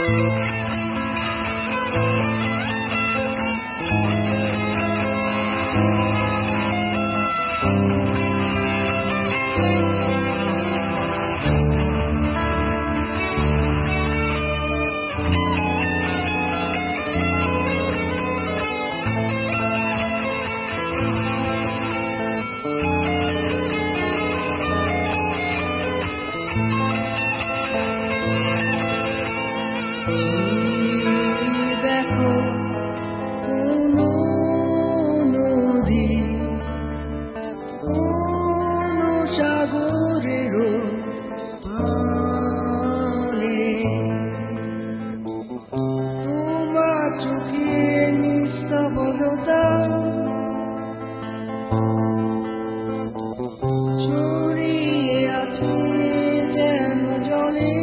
Thank you. সাগরেরও তোমার চোখে নিস্তবলতা ছড়িয়ে আছে যেন জলে।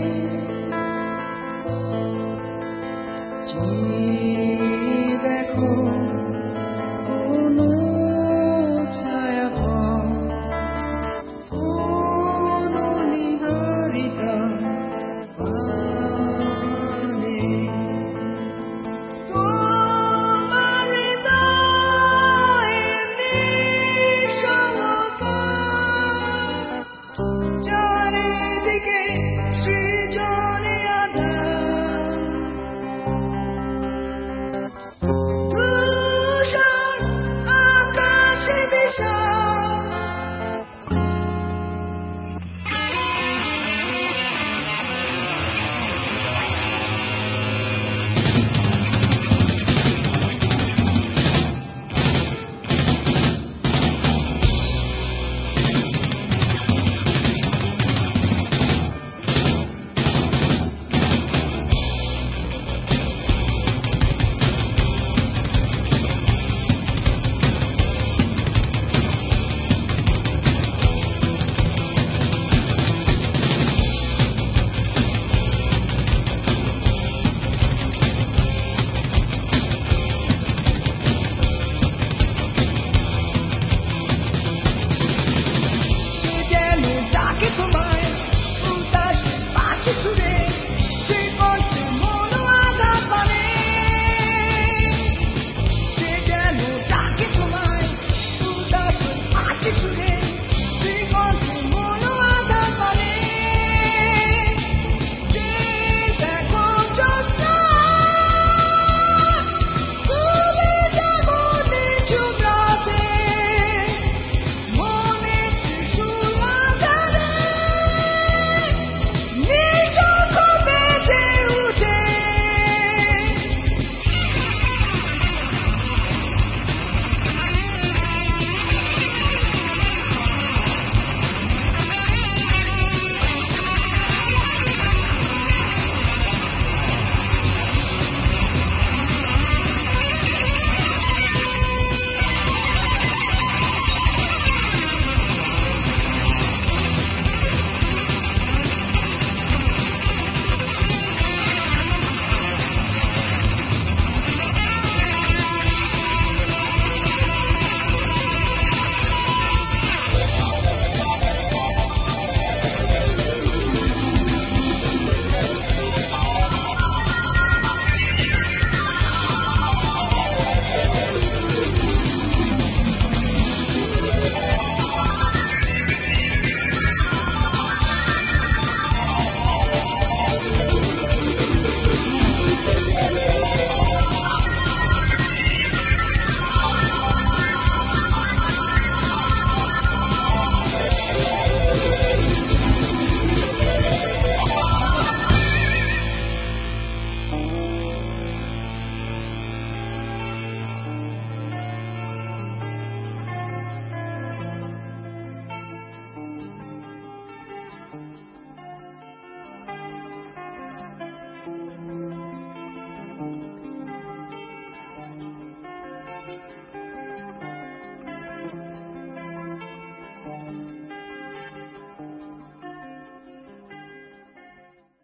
shine.